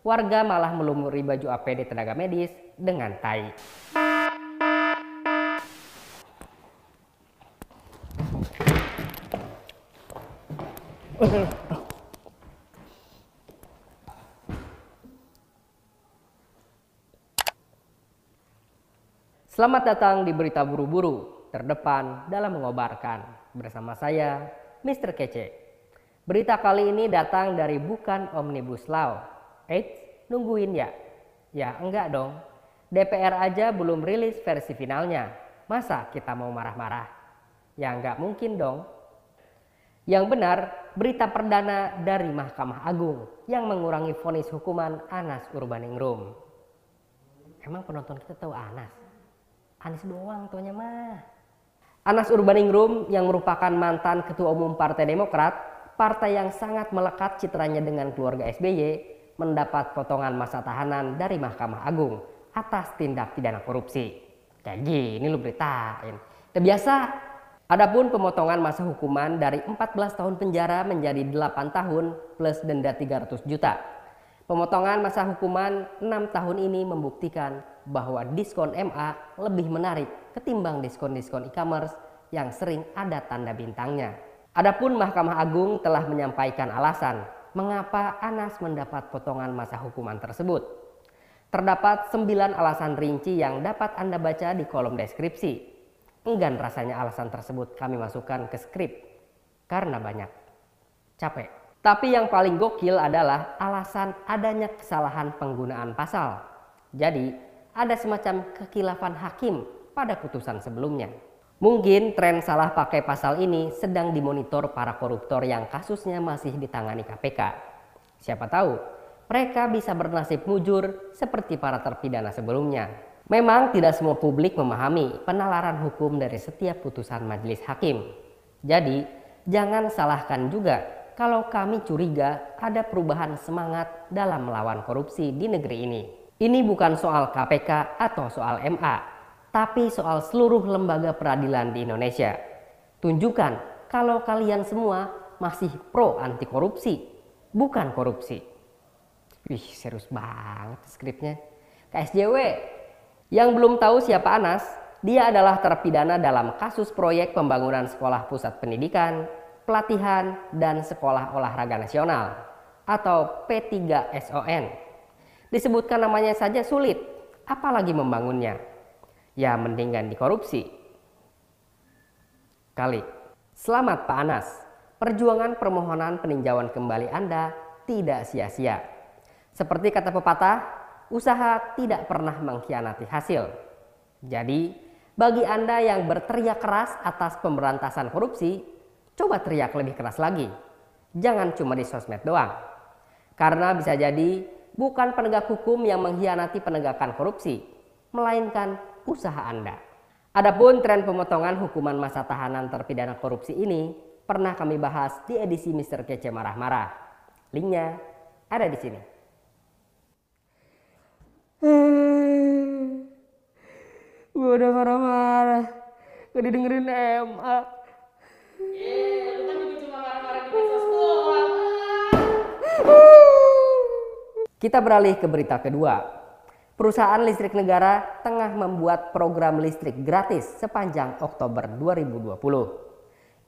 warga malah melumuri baju APD tenaga medis dengan tai. Selamat datang di Berita Buru-Buru, terdepan dalam mengobarkan. Bersama saya, Mr. Kece. Berita kali ini datang dari bukan Omnibus Law. Eits, nungguin ya? Ya enggak dong. DPR aja belum rilis versi finalnya. Masa kita mau marah-marah? Ya enggak mungkin dong. Yang benar, berita perdana dari Mahkamah Agung yang mengurangi vonis hukuman Anas Urbaningrum. Emang penonton kita tahu Anas? Anis doang tuanya mah. Anas Urbaningrum yang merupakan mantan ketua umum Partai Demokrat, partai yang sangat melekat citranya dengan keluarga SBY, mendapat potongan masa tahanan dari Mahkamah Agung atas tindak pidana korupsi. Kayak gini lu beritain. Terbiasa. Adapun pemotongan masa hukuman dari 14 tahun penjara menjadi 8 tahun plus denda 300 juta. Pemotongan masa hukuman 6 tahun ini membuktikan bahwa diskon MA lebih menarik ketimbang diskon-diskon e-commerce yang sering ada tanda bintangnya. Adapun Mahkamah Agung telah menyampaikan alasan mengapa Anas mendapat potongan masa hukuman tersebut. Terdapat 9 alasan rinci yang dapat Anda baca di kolom deskripsi. Enggan rasanya alasan tersebut kami masukkan ke skrip karena banyak. Capek. Tapi yang paling gokil adalah alasan adanya kesalahan penggunaan pasal. Jadi, ada semacam kekilafan hakim pada putusan sebelumnya. Mungkin tren salah pakai pasal ini sedang dimonitor para koruptor yang kasusnya masih ditangani KPK. Siapa tahu, mereka bisa bernasib mujur seperti para terpidana sebelumnya. Memang tidak semua publik memahami penalaran hukum dari setiap putusan majelis hakim. Jadi, jangan salahkan juga kalau kami curiga ada perubahan semangat dalam melawan korupsi di negeri ini. Ini bukan soal KPK atau soal MA, tapi soal seluruh lembaga peradilan di Indonesia. Tunjukkan kalau kalian semua masih pro anti korupsi, bukan korupsi. Wih, serius banget skripnya. KSJW. Yang belum tahu siapa Anas, dia adalah terpidana dalam kasus proyek pembangunan sekolah pusat pendidikan pelatihan dan sekolah olahraga nasional atau P3SON. Disebutkan namanya saja sulit, apalagi membangunnya. Ya mendingan dikorupsi. Kali. Selamat Pak Anas. Perjuangan permohonan peninjauan kembali Anda tidak sia-sia. Seperti kata pepatah, usaha tidak pernah mengkhianati hasil. Jadi, bagi Anda yang berteriak keras atas pemberantasan korupsi, coba teriak lebih keras lagi. Jangan cuma di sosmed doang. Karena bisa jadi bukan penegak hukum yang mengkhianati penegakan korupsi, melainkan usaha Anda. Adapun tren pemotongan hukuman masa tahanan terpidana korupsi ini pernah kami bahas di edisi Mr. Kece Marah-Marah. Linknya ada di sini. Gue udah marah-marah. Gak didengerin MA. Kita beralih ke berita kedua. Perusahaan listrik negara tengah membuat program listrik gratis sepanjang Oktober 2020.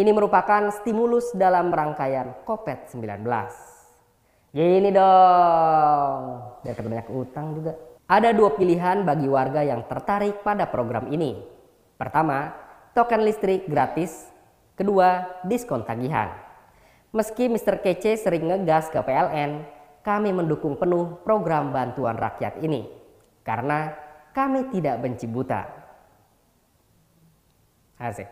Ini merupakan stimulus dalam rangkaian COVID-19. Gini dong, biar banyak utang juga. Ada dua pilihan bagi warga yang tertarik pada program ini. Pertama, token listrik gratis Kedua, diskon tagihan. Meski Mr. Kece sering ngegas ke PLN, kami mendukung penuh program bantuan rakyat ini karena kami tidak benci buta. Asik.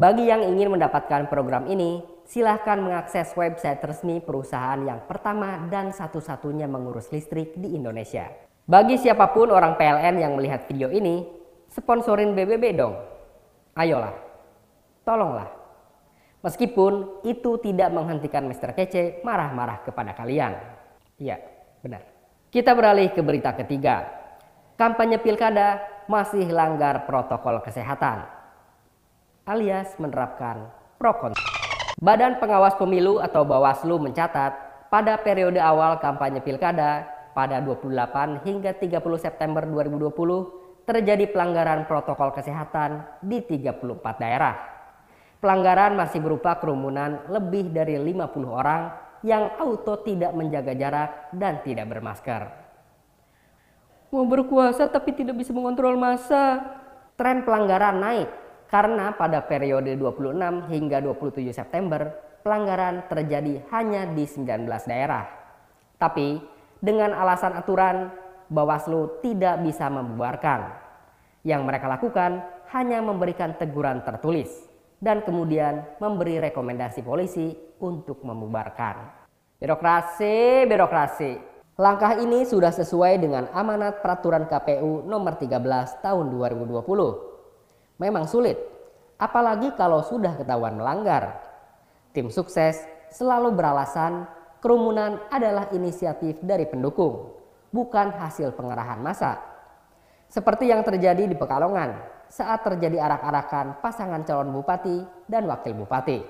Bagi yang ingin mendapatkan program ini, silahkan mengakses website resmi perusahaan yang pertama dan satu-satunya mengurus listrik di Indonesia. Bagi siapa pun orang PLN yang melihat video ini, sponsorin BBB dong. Ayolah, tolonglah. Meskipun itu tidak menghentikan Mr. Kece marah-marah kepada kalian. Iya, benar. Kita beralih ke berita ketiga. Kampanye pilkada masih langgar protokol kesehatan. Alias menerapkan pro Badan Pengawas Pemilu atau Bawaslu mencatat pada periode awal kampanye pilkada pada 28 hingga 30 September 2020 terjadi pelanggaran protokol kesehatan di 34 daerah. Pelanggaran masih berupa kerumunan lebih dari 50 orang yang auto tidak menjaga jarak dan tidak bermasker. Mau berkuasa tapi tidak bisa mengontrol massa. Tren pelanggaran naik karena pada periode 26 hingga 27 September pelanggaran terjadi hanya di 19 daerah. Tapi dengan alasan aturan Bawaslu tidak bisa membubarkan. Yang mereka lakukan hanya memberikan teguran tertulis dan kemudian memberi rekomendasi polisi untuk membubarkan. Birokrasi, birokrasi. Langkah ini sudah sesuai dengan amanat peraturan KPU nomor 13 tahun 2020. Memang sulit, apalagi kalau sudah ketahuan melanggar. Tim sukses selalu beralasan kerumunan adalah inisiatif dari pendukung, bukan hasil pengerahan massa. Seperti yang terjadi di Pekalongan saat terjadi arak-arakan pasangan calon bupati dan wakil bupati.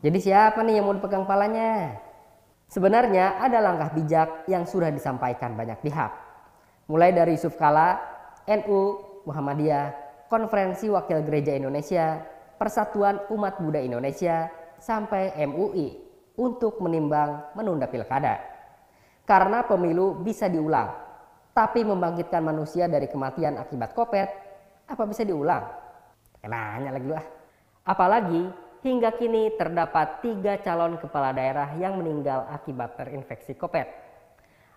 Jadi siapa nih yang mau dipegang palanya? Sebenarnya ada langkah bijak yang sudah disampaikan banyak pihak. Mulai dari Yusuf Kala, NU, Muhammadiyah, Konferensi Wakil Gereja Indonesia, Persatuan Umat Buddha Indonesia, sampai MUI untuk menimbang menunda pilkada. Karena pemilu bisa diulang, tapi membangkitkan manusia dari kematian akibat kopet, apa bisa diulang? Nanya lagi lu ah. Apalagi hingga kini terdapat tiga calon kepala daerah yang meninggal akibat terinfeksi kopet.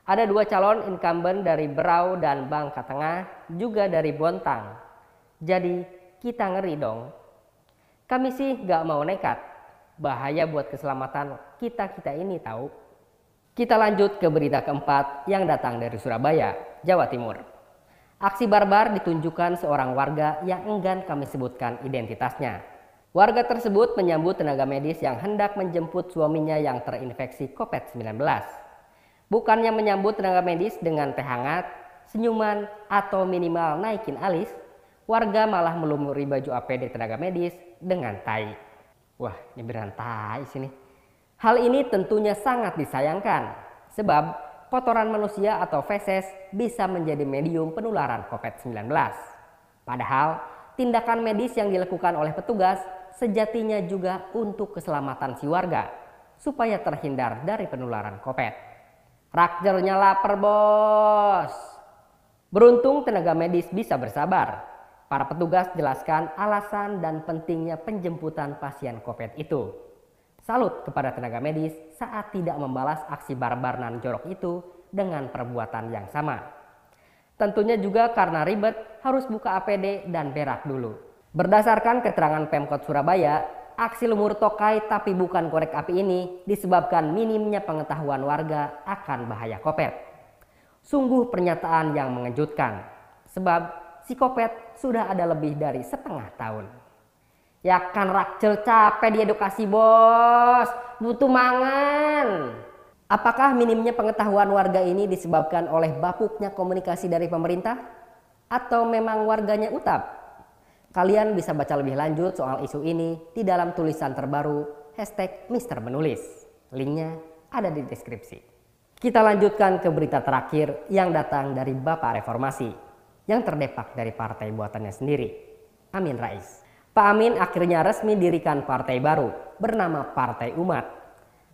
Ada dua calon incumbent dari Berau dan Bangka Tengah, juga dari Bontang. Jadi kita ngeri dong. Kami sih gak mau nekat, Bahaya buat keselamatan kita-kita ini tahu. Kita lanjut ke berita keempat yang datang dari Surabaya, Jawa Timur. Aksi barbar ditunjukkan seorang warga yang enggan kami sebutkan identitasnya. Warga tersebut menyambut tenaga medis yang hendak menjemput suaminya yang terinfeksi COVID-19. Bukannya menyambut tenaga medis dengan teh hangat, senyuman, atau minimal naikin alis, warga malah melumuri baju APD tenaga medis dengan tai. Wah, ini berantai sini. Hal ini tentunya sangat disayangkan sebab kotoran manusia atau feses bisa menjadi medium penularan COVID-19. Padahal tindakan medis yang dilakukan oleh petugas sejatinya juga untuk keselamatan si warga supaya terhindar dari penularan COVID. Rakjernya lapar bos. Beruntung tenaga medis bisa bersabar Para petugas jelaskan alasan dan pentingnya penjemputan pasien COVID itu. Salut kepada tenaga medis saat tidak membalas aksi barbar nan jorok itu dengan perbuatan yang sama. Tentunya juga karena ribet harus buka APD dan berak dulu. Berdasarkan keterangan Pemkot Surabaya, aksi lumur tokai tapi bukan korek api ini disebabkan minimnya pengetahuan warga akan bahaya kopet. Sungguh pernyataan yang mengejutkan, sebab psikopat sudah ada lebih dari setengah tahun. Ya kan rakcel capek di edukasi bos, butuh mangan. Apakah minimnya pengetahuan warga ini disebabkan oleh bapuknya komunikasi dari pemerintah? Atau memang warganya utap? Kalian bisa baca lebih lanjut soal isu ini di dalam tulisan terbaru hashtag Mister Menulis. Linknya ada di deskripsi. Kita lanjutkan ke berita terakhir yang datang dari Bapak Reformasi, yang terdepak dari partai buatannya sendiri, Amin Rais. Pak Amin akhirnya resmi dirikan partai baru bernama Partai Umat.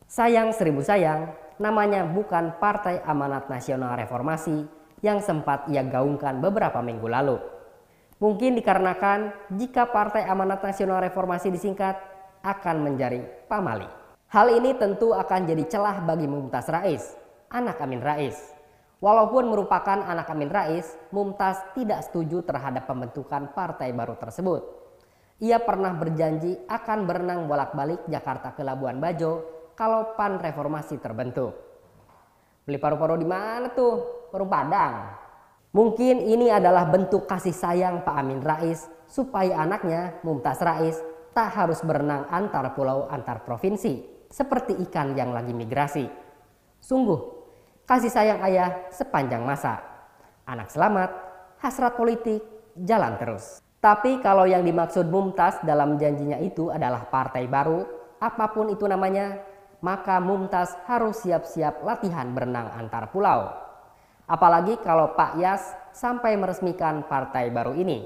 Sayang seribu sayang, namanya bukan Partai Amanat Nasional Reformasi yang sempat ia gaungkan beberapa minggu lalu. Mungkin dikarenakan jika Partai Amanat Nasional Reformasi disingkat akan menjadi pamali. Hal ini tentu akan jadi celah bagi Mumtaz Rais, anak Amin Rais Walaupun merupakan anak Amin Rais, Mumtaz tidak setuju terhadap pembentukan partai baru tersebut. Ia pernah berjanji akan berenang bolak-balik Jakarta ke Labuan Bajo kalau PAN reformasi terbentuk. Beli paru-paru di mana tuh? Warung Padang. Mungkin ini adalah bentuk kasih sayang Pak Amin Rais supaya anaknya Mumtaz Rais tak harus berenang antar pulau antar provinsi seperti ikan yang lagi migrasi. Sungguh kasih sayang ayah sepanjang masa. Anak selamat, hasrat politik, jalan terus. Tapi kalau yang dimaksud Mumtaz dalam janjinya itu adalah partai baru, apa pun itu namanya, maka Mumtaz harus siap-siap latihan berenang antar pulau. Apalagi kalau Pak Yas sampai meresmikan partai baru ini.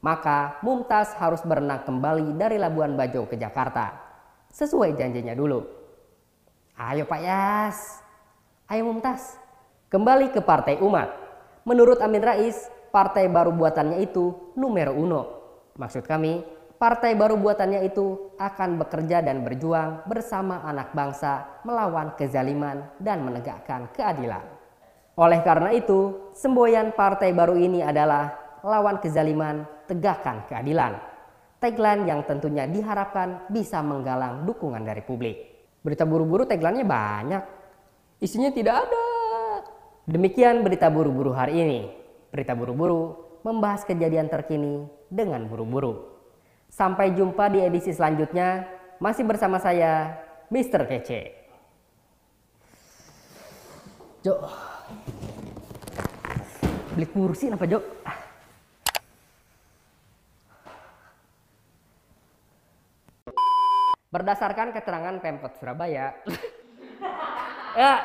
Maka Mumtaz harus berenang kembali dari Labuan Bajo ke Jakarta. Sesuai janjinya dulu. Ayo Pak Yas. Ayo Mumtaz. Kembali ke Partai Umat. Menurut Amin Rais, partai baru buatannya itu numero uno. Maksud kami, partai baru buatannya itu akan bekerja dan berjuang bersama anak bangsa melawan kezaliman dan menegakkan keadilan. Oleh karena itu, semboyan partai baru ini adalah lawan kezaliman, tegakkan keadilan. Tagline yang tentunya diharapkan bisa menggalang dukungan dari publik. Berita buru-buru tagline-nya banyak. Isinya tidak ada. Demikian berita buru-buru hari ini. Berita buru-buru membahas kejadian terkini dengan buru-buru. Sampai jumpa di edisi selanjutnya. Masih bersama saya, Mr. Kece. Jok. Beli kursi apa, Jok? Berdasarkan keterangan Pemkot Surabaya, ya,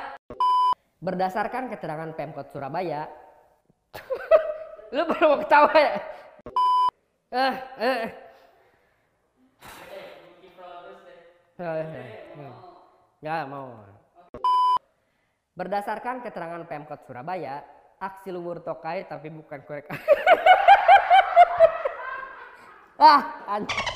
berdasarkan keterangan Pemkot Surabaya, lu baru mau ketawa ya? Eh, eh. Nggak mau. Berdasarkan keterangan Pemkot Surabaya, aksi luwur tokai tapi bukan korek. ah, anjir.